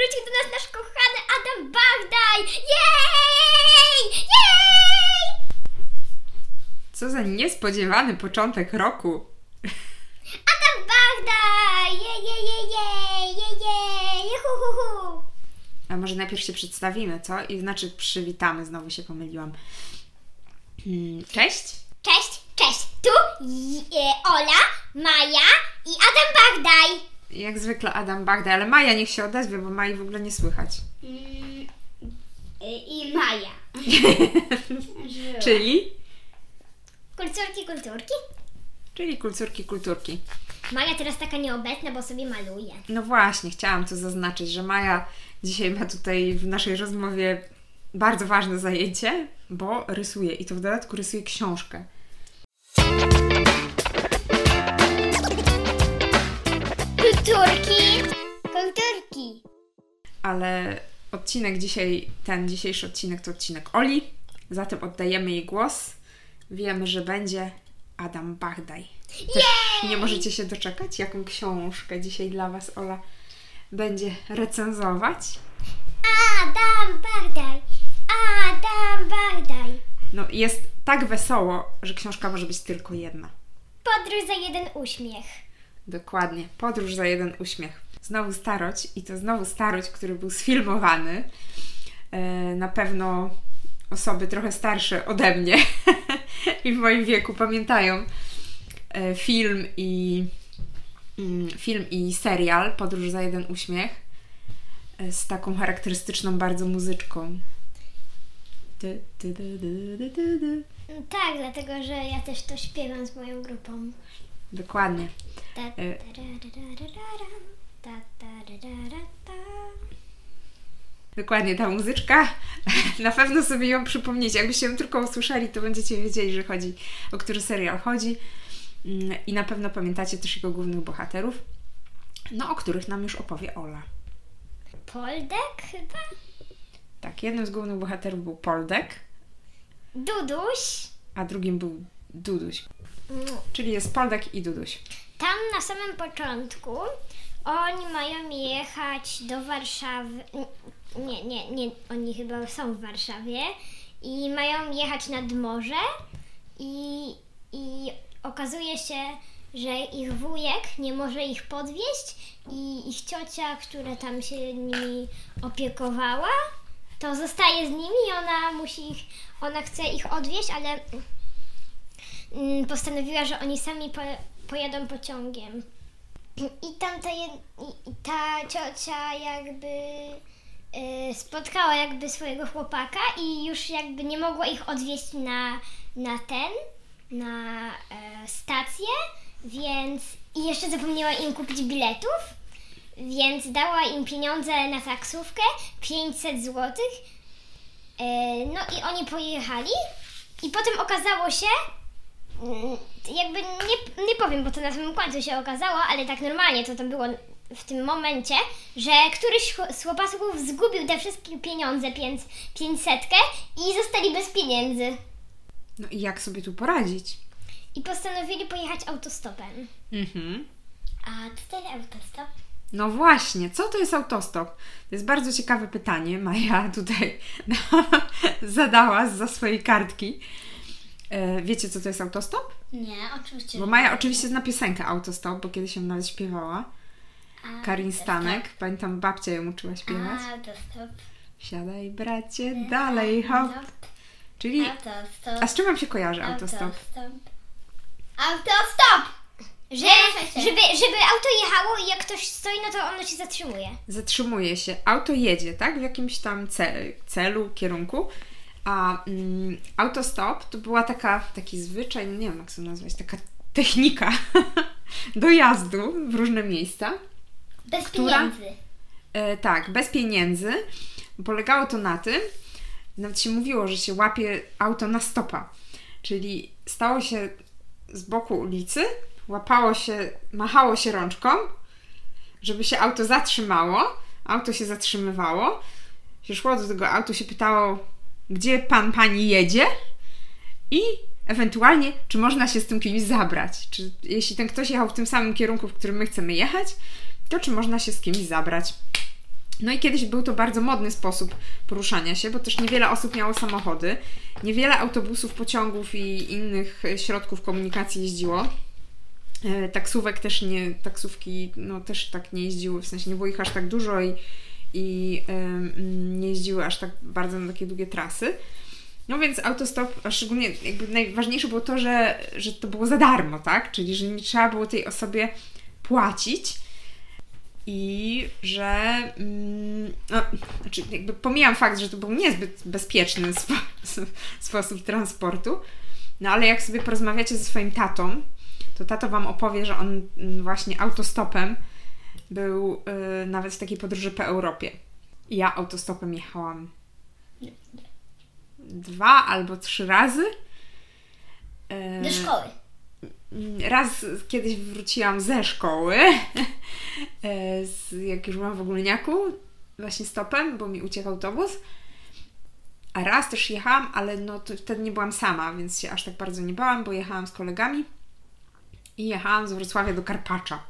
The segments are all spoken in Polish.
wrócił do nas nasz kochany Adam Bagdaj! Jej! Jej! Co za niespodziewany początek roku. Adam Bagdaj! Jej, jej, jej, jej, jej, jej, hu, hu, hu. A może najpierw się przedstawimy, co? I znaczy przywitamy, znowu się pomyliłam. Hmm, Cześć. Cześć, cześć! Tu e, Ola, Maja i Adam Bagdaj! Jak zwykle Adam Bagda, ale Maja niech się odezwie, bo Mai w ogóle nie słychać. Mm, I Maja. Czyli? Kulturki, kulturki. Czyli kulturki, kulturki. Maja teraz taka nieobecna, bo sobie maluje. No właśnie, chciałam to zaznaczyć, że Maja dzisiaj ma tutaj w naszej rozmowie bardzo ważne zajęcie, bo rysuje i to w dodatku rysuje książkę. Kulturki, kulturki. Ale odcinek dzisiaj, ten dzisiejszy odcinek to odcinek Oli, zatem oddajemy jej głos. Wiemy, że będzie Adam Bagdaj. Też nie możecie się doczekać, jaką książkę dzisiaj dla Was Ola będzie recenzować. Adam Bagdaj, Adam Bagdaj. No jest tak wesoło, że książka może być tylko jedna. Podróż za jeden uśmiech. Dokładnie. Podróż za jeden uśmiech. Znowu starość i to znowu starość, który był sfilmowany. E, na pewno osoby trochę starsze ode mnie i w moim wieku pamiętają e, film i mm, film i serial Podróż za jeden uśmiech e, z taką charakterystyczną bardzo muzyczką. Ty, ty, ty. Tak, dlatego że ja też to śpiewam z moją grupą. Dokładnie. Dokładnie, ta muzyczka, na pewno sobie ją przypomniecie. Jakbyście ją tylko usłyszeli, to będziecie wiedzieli, że chodzi, o który serial chodzi. Mm, I na pewno pamiętacie też jego głównych bohaterów, no o których nam już opowie Ola. Poldek chyba? Tak, jednym z głównych bohaterów był Poldek, Duduś. a drugim był Duduś. Czyli jest Poldek i Duduś. Tam na samym początku oni mają jechać do Warszawy. Nie, nie, nie, oni chyba są w Warszawie i mają jechać nad morze i, i okazuje się, że ich wujek nie może ich podwieźć i ich ciocia, która tam się nimi opiekowała, to zostaje z nimi i ona musi ich, ona chce ich odwieźć, ale postanowiła, że oni sami po, pojadą pociągiem. I tam ta, ta ciocia jakby y, spotkała jakby swojego chłopaka i już jakby nie mogła ich odwieźć na, na ten, na e, stację, więc i jeszcze zapomniała im kupić biletów, więc dała im pieniądze na taksówkę, 500 złotych. E, no i oni pojechali i potem okazało się, Mm, jakby nie, nie powiem, bo to na samym końcu się okazało, ale tak normalnie to tam było w tym momencie, że któryś z chłopaków zgubił te wszystkie pieniądze, pięć, pięćsetkę i zostali bez pieniędzy. No i jak sobie tu poradzić? I postanowili pojechać autostopem. Mhm. A co to jest autostop? No właśnie, co to jest autostop? To jest bardzo ciekawe pytanie. Maja tutaj zadała za swojej kartki. E, Wiecie, co to jest autostop? Nie, oczywiście. Bo Maja oczywiście zna piosenkę Autostop, bo kiedyś ją nawet śpiewała. Karin Stanek, pamiętam babcia ją uczyła śpiewać. Autostop. Siadaj bracie, dalej hop. Czyli, Autostop. a z czym Wam się kojarzy autostop? Autostop! Że, żeby, żeby auto jechało i jak ktoś stoi, no to ono się zatrzymuje. Zatrzymuje się, auto jedzie, tak? W jakimś tam ce- celu, kierunku. A mm, autostop to była taka, taki zwyczaj, nie wiem jak to nazwać, taka technika dojazdu w różne miejsca. Bez Która? pieniędzy. E, tak, bez pieniędzy. Polegało to na tym, nawet się mówiło, że się łapie auto na stopa. Czyli stało się z boku ulicy, łapało się, machało się rączką, żeby się auto zatrzymało. Auto się zatrzymywało. Się szło do tego auto, się pytało, gdzie pan, pani jedzie i ewentualnie, czy można się z tym kimś zabrać. Czy jeśli ten ktoś jechał w tym samym kierunku, w którym my chcemy jechać, to czy można się z kimś zabrać. No i kiedyś był to bardzo modny sposób poruszania się, bo też niewiele osób miało samochody, niewiele autobusów, pociągów i innych środków komunikacji jeździło. E, taksówek też nie, taksówki no też tak nie jeździły, w sensie nie było ich aż tak dużo i, i nie jeździły aż tak bardzo na takie długie trasy. No więc autostop, a szczególnie jakby najważniejsze było to, że, że to było za darmo, tak? Czyli, że nie trzeba było tej osobie płacić i że mm, no, znaczy jakby pomijam fakt, że to był niezbyt bezpieczny spo, sposób transportu, no ale jak sobie porozmawiacie ze swoim tatą, to tato Wam opowie, że on mm, właśnie autostopem był y, nawet w takiej podróży po Europie. Ja autostopem jechałam dwa albo trzy razy. Do szkoły. Raz kiedyś wróciłam ze szkoły, jak już byłam w ogólniaku, właśnie stopem, bo mi uciekł autobus. A raz też jechałam, ale no to wtedy nie byłam sama, więc się aż tak bardzo nie bałam, bo jechałam z kolegami i jechałam z Wrocławia do Karpacza.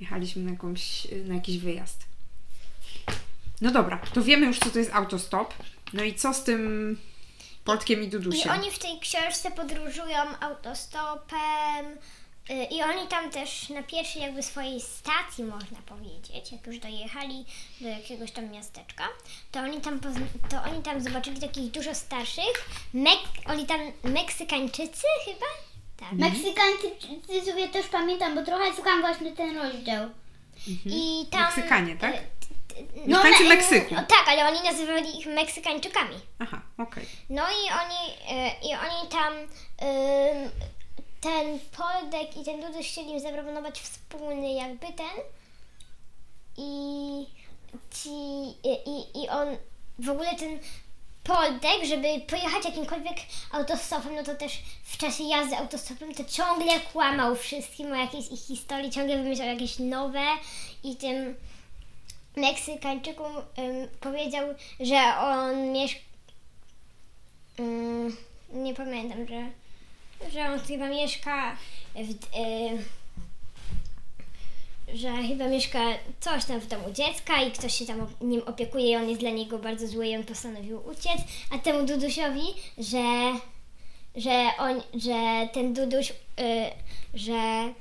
Jechaliśmy na, jakąś, na jakiś wyjazd. No dobra, to wiemy już, co to jest autostop. No i co z tym Poltkiem i Dudusiem? I oni w tej książce podróżują autostopem y, i oni tam też na pierwszej jakby swojej stacji, można powiedzieć, jak już dojechali do jakiegoś tam miasteczka, to oni tam, to oni tam zobaczyli takich dużo starszych, Mek- oni tam Meksykańczycy chyba? Tak. Mhm. Meksykańczycy sobie też pamiętam, bo trochę słucham właśnie ten rozdział. Mhm. I tam... Meksykanie, tak? Y, no, Mieszkańcy me, Meksyku. No, tak, ale oni nazywali ich Meksykańczykami. Aha, okej. Okay. No i oni, y, i oni tam y, ten Poldek i ten Duduś chcieli im zaproponować wspólny jakby ten i ci, i, i on w ogóle ten Poldek, żeby pojechać jakimkolwiek autostopem, no to też w czasie jazdy autostopem to ciągle kłamał wszystkim o jakiejś ich historii, ciągle wymyślał jakieś nowe i tym Meksykańczykom um, powiedział, że on mieszka. Um, nie pamiętam, że, że on chyba mieszka w. Y, że chyba mieszka coś tam w domu dziecka i ktoś się tam nim opiekuje i on jest dla niego bardzo zły i on postanowił uciec, a temu Dudusiowi, że, że on, że ten Duduś, y, że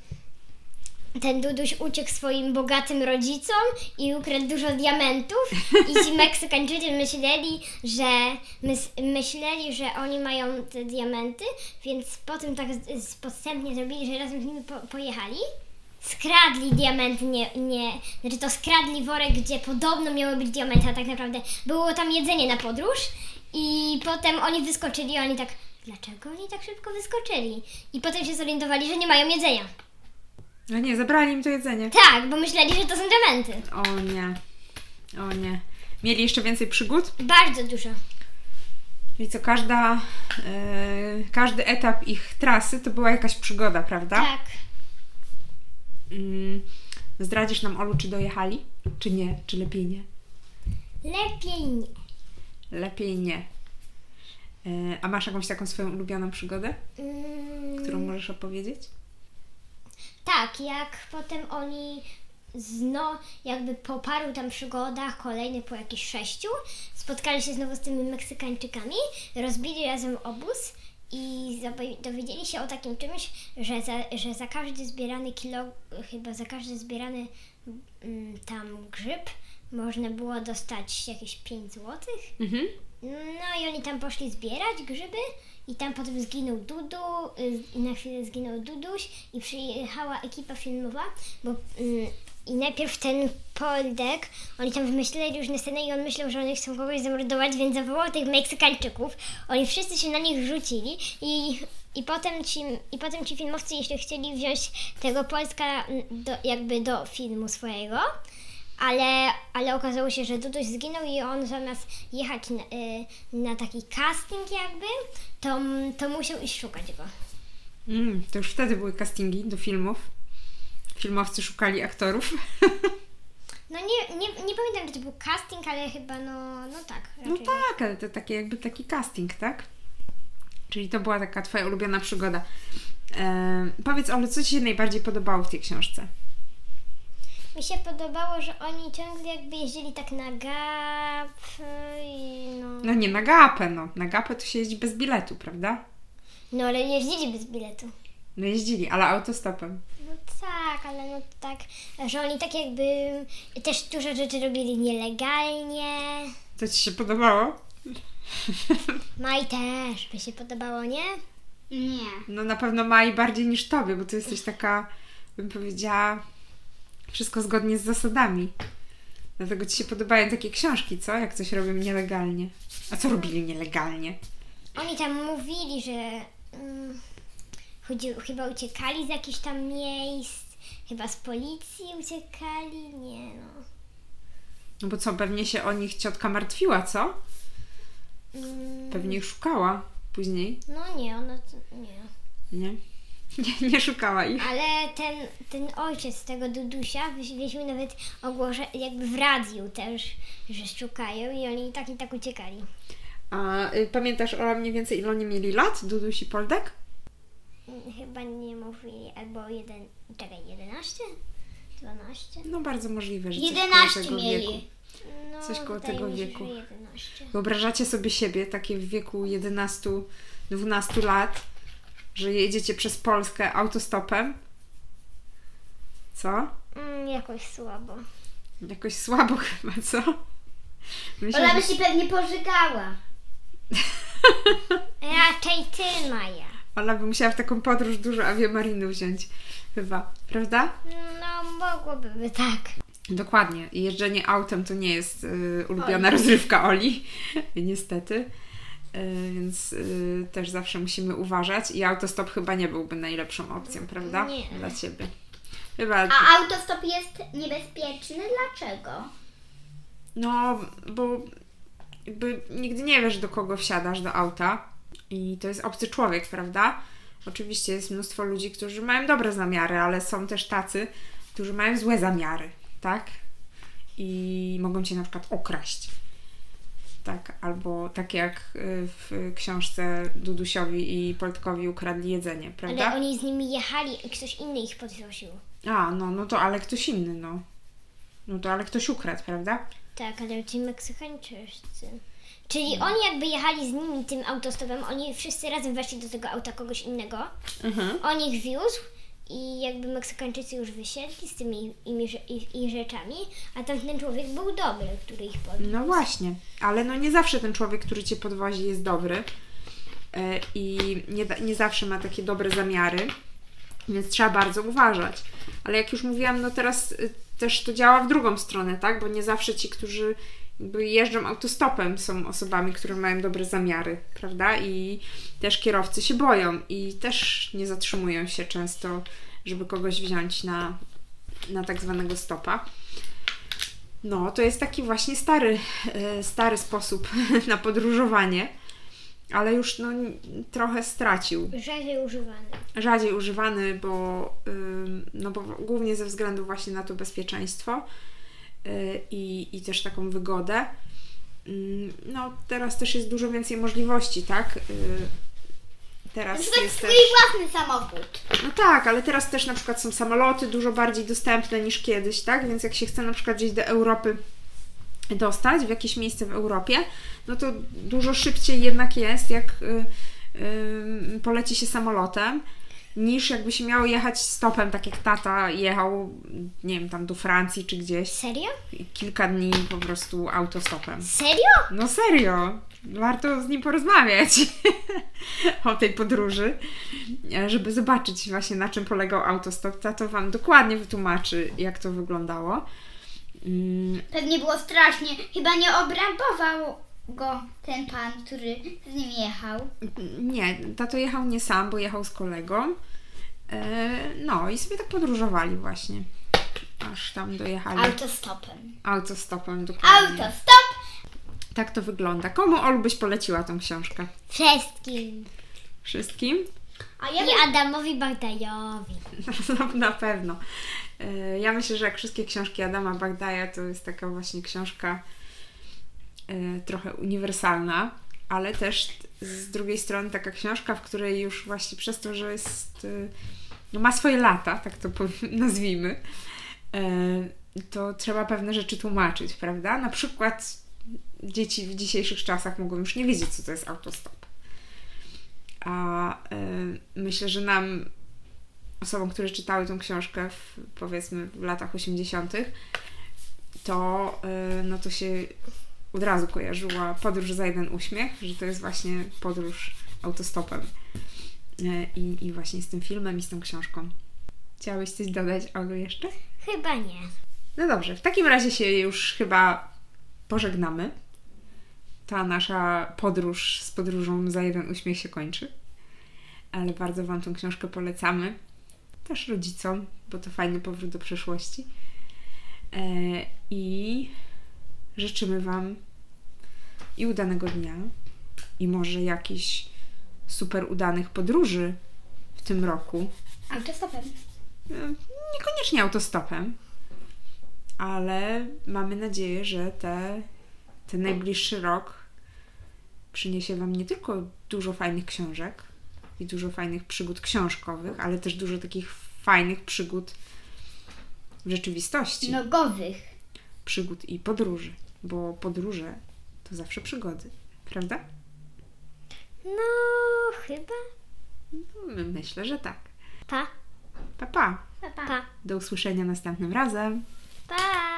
ten Duduś uciekł swoim bogatym rodzicom i ukradł dużo diamentów i ci Meksykańczycy myśleli, że mys myśleli, że oni mają te diamenty, więc potem tak podstępnie zrobili, że razem z nimi po pojechali. Skradli diamenty, nie, nie, znaczy to skradli worek, gdzie podobno miały być diamenty, a tak naprawdę było tam jedzenie na podróż i potem oni wyskoczyli, oni tak, dlaczego oni tak szybko wyskoczyli? I potem się zorientowali, że nie mają jedzenia. No nie, zabrali im to jedzenie. Tak, bo myśleli, że to są diamenty. O nie. O nie. Mieli jeszcze więcej przygód? Bardzo dużo. Czyli co, każda, yy, każdy etap ich trasy to była jakaś przygoda, prawda? Tak. Yy, zdradzisz nam, Olu, czy dojechali? Czy nie? Czy lepiej nie? Lepiej nie. Lepiej nie. Yy, a masz jakąś taką swoją ulubioną przygodę, mm. którą możesz opowiedzieć? Tak, jak potem oni zno, jakby po paru tam przygodach, kolejnych po jakichś sześciu, spotkali się znowu z tymi Meksykańczykami, rozbili razem obóz i dowiedzieli się o takim czymś, że za, że za każdy zbierany kilo, chyba za każdy zbierany mm, tam grzyb można było dostać jakieś 5 złotych. Mhm. No i oni tam poszli zbierać grzyby i tam potem zginął Dudu, y, na chwilę zginął Duduś i przyjechała ekipa filmowa, bo mm, i najpierw ten Poldek, oni tam wymyśleli różne sceny i on myślał, że oni chcą kogoś zamordować, więc zawołał tych Meksykańczyków. Oni wszyscy się na nich rzucili i, i, potem, ci, i potem ci filmowcy, jeśli chcieli wziąć tego Polska do, jakby do filmu swojego, ale, ale okazało się, że Duduś zginął i on zamiast jechać na, y, na taki casting jakby, to, to musiał iść szukać go. Mm, to już wtedy były castingi do filmów. Filmowcy szukali aktorów. No nie, nie, nie pamiętam, czy to był casting, ale chyba no, no tak. No raczej. No tak, ale to takie jakby taki casting, tak? Czyli to była taka twoja ulubiona przygoda. Powiedz, ale co Ci się najbardziej podobało w tej książce? Mi się podobało, że oni ciągle jakby jeździli tak na gap i no... No nie na gapę, no. Na gapę to się jeździ bez biletu, prawda? No ale jeździli bez biletu. No jeździli, ale autostopem. Tak, ale no tak, że oni tak jakby też dużo rzeczy robili nielegalnie. To Ci się podobało? Maj też by się podobało, nie? Nie. No na pewno Mai bardziej niż Tobie, bo Ty jesteś taka, bym powiedziała, wszystko zgodnie z zasadami. Dlatego Ci się podobają takie książki, co? Jak coś robią nielegalnie. A co robili nielegalnie? Oni tam mówili, że mm, chodzi, chyba uciekali z jakichś tam miejsc, chyba z policji uciekali, nie no. No bo co, pewnie się o nich ciotka martwiła, co? Mm, Pewnie ich szukała później, no nie, ona to, nie. nie? Nie, nie szukała ich. Ale ten, ten ojciec tego Dudusia wyświecił nawet ogłoszenie, jakby w radiu też, że szukają i oni i tak i tak uciekali. A y, pamiętasz, Ola, mniej więcej ile oni mieli lat? Duduś i Poldek? Chyba nie mówili, albo jeden, czekaj, 11? 12? No bardzo możliwe, że coś koło 11 tego mieli. wieku. No, Coś koło tego wieku. że 11. Wyobrażacie sobie siebie takie w wieku 11-12 lat, że jedziecie przez Polskę autostopem? Co? Mm, jakoś słabo. Jakoś słabo chyba, co? Myślę, Ola by się pewnie pożygała. Raczej ty, Maja. Ola by musiała w taką podróż dużo awiamarinu wziąć. Chyba, prawda? No, mogłoby by tak. Dokładnie. Jeżdżenie autem to nie jest y, ulubiona Oli. rozrywka Oli, niestety. Y, więc y, też zawsze musimy uważać i autostop chyba nie byłby najlepszą opcją, prawda? Nie. Dla Ciebie. Chyba, A autostop jest niebezpieczny? Dlaczego? no, bo jakby nigdy nie wiesz, do kogo wsiadasz do auta i to jest obcy człowiek, prawda? Oczywiście jest mnóstwo ludzi, którzy mają dobre zamiary, ale są też tacy, którzy mają złe zamiary, tak? I mogą cię na przykład okraść. Tak, albo tak jak y, w książce Dudusiowi i Poltkowi ukradli jedzenie, prawda? Ale oni z nimi jechali i ktoś inny ich podwióził. A, no, no to ale ktoś inny, no. No to ale ktoś ukradł, prawda? Tak, ale ci Meksykańczycy. Czyli No. oni jakby jechali z nimi tym autostopem, oni wszyscy razem weszli do tego auta kogoś innego. Mhm. On ich wiózł i jakby Meksykańczycy już wysiedli z tymi rze- ich, ich rzeczami, a tamten człowiek był dobry, który ich podwiózł. No właśnie, ale no nie zawsze ten człowiek, który cię podwozi, jest dobry e, i nie, nie zawsze ma takie dobre zamiary, więc trzeba bardzo uważać. Ale jak już mówiłam, no teraz y, też to działa w drugą stronę, tak? Bo nie zawsze ci, którzy jeżdżą autostopem, są osobami, które mają dobre zamiary, prawda? I też kierowcy się boją i też nie zatrzymują się często, żeby kogoś wziąć na, na tak zwanego stopa. No, to jest taki właśnie stary, e, stary sposób na podróżowanie, ale już no, trochę stracił. Rzadziej używany. Rzadziej używany, bo, no bo głównie ze względu właśnie na to bezpieczeństwo i, i też taką wygodę. Ym, No, teraz też jest dużo więcej możliwości, tak? Y, Na Teraz przykład jest swój też... własny samochód. No tak, ale teraz też na przykład są samoloty dużo bardziej dostępne niż kiedyś, tak? Więc jak się chce na przykład gdzieś do Europy dostać, w jakieś miejsce w Europie, no to dużo szybciej jednak jest, jak y, y, poleci się samolotem, niż jakby się miało jechać stopem, tak jak tata jechał, nie wiem, tam do Francji czy gdzieś, Serio? kilka dni po prostu autostopem. Serio? No serio, warto z nim porozmawiać o tej podróży, e, żeby zobaczyć właśnie na czym polegał autostop. Tato Wam dokładnie wytłumaczy, jak to wyglądało. Mm, Pewnie było strasznie. Chyba nie obrabował go ten pan, który z nim jechał. Nie, tato jechał nie sam, bo jechał z kolegą. E, No i sobie tak podróżowali właśnie, aż tam dojechali Autostopem. autostopem dokładnie. Autostop! Tak to wygląda. Komu Olu byś poleciła tą książkę? Wszystkim. Wszystkim? A ja I bym... Adamowi Bagdajowi. No, na pewno. E, Ja myślę, że jak wszystkie książki Adama Bagdaja, to jest taka właśnie książka trochę uniwersalna, ale też z drugiej strony taka książka, w której już właśnie przez to, że jest, e, no ma swoje lata, tak to nazwijmy, e, to trzeba pewne rzeczy tłumaczyć, prawda? Na przykład dzieci w dzisiejszych czasach mogą już nie wiedzieć, co to jest autostop. A y, myślę, że nam, osobom, które czytały tą książkę w, powiedzmy w latach 80., to, y, no to się od razu kojarzyła podróż za jeden uśmiech, że to jest właśnie podróż autostopem. Y, I, I właśnie z tym filmem i z tą książką. Chciałeś coś dodać, Olu, jeszcze? Chyba nie. No dobrze, w takim razie się już chyba pożegnamy. Ta nasza podróż z podróżą za jeden uśmiech się kończy. Ale bardzo Wam tą książkę polecamy. Też rodzicom, bo to fajny powrót do przeszłości. E, I życzymy Wam i udanego dnia, i może jakichś super udanych podróży w tym roku. Autostopem. Niekoniecznie autostopem, ale mamy nadzieję, że te, ten najbliższy rok przyniesie Wam nie tylko dużo fajnych książek i dużo fajnych przygód książkowych, ale też dużo takich fajnych przygód w rzeczywistości. Nogowych. Przygód i podróży, bo podróże to zawsze przygody, prawda? No, chyba. No, Myślę, że tak. Pa, Pa, pa. Pa, pa. pa, Do usłyszenia następnym razem. pa.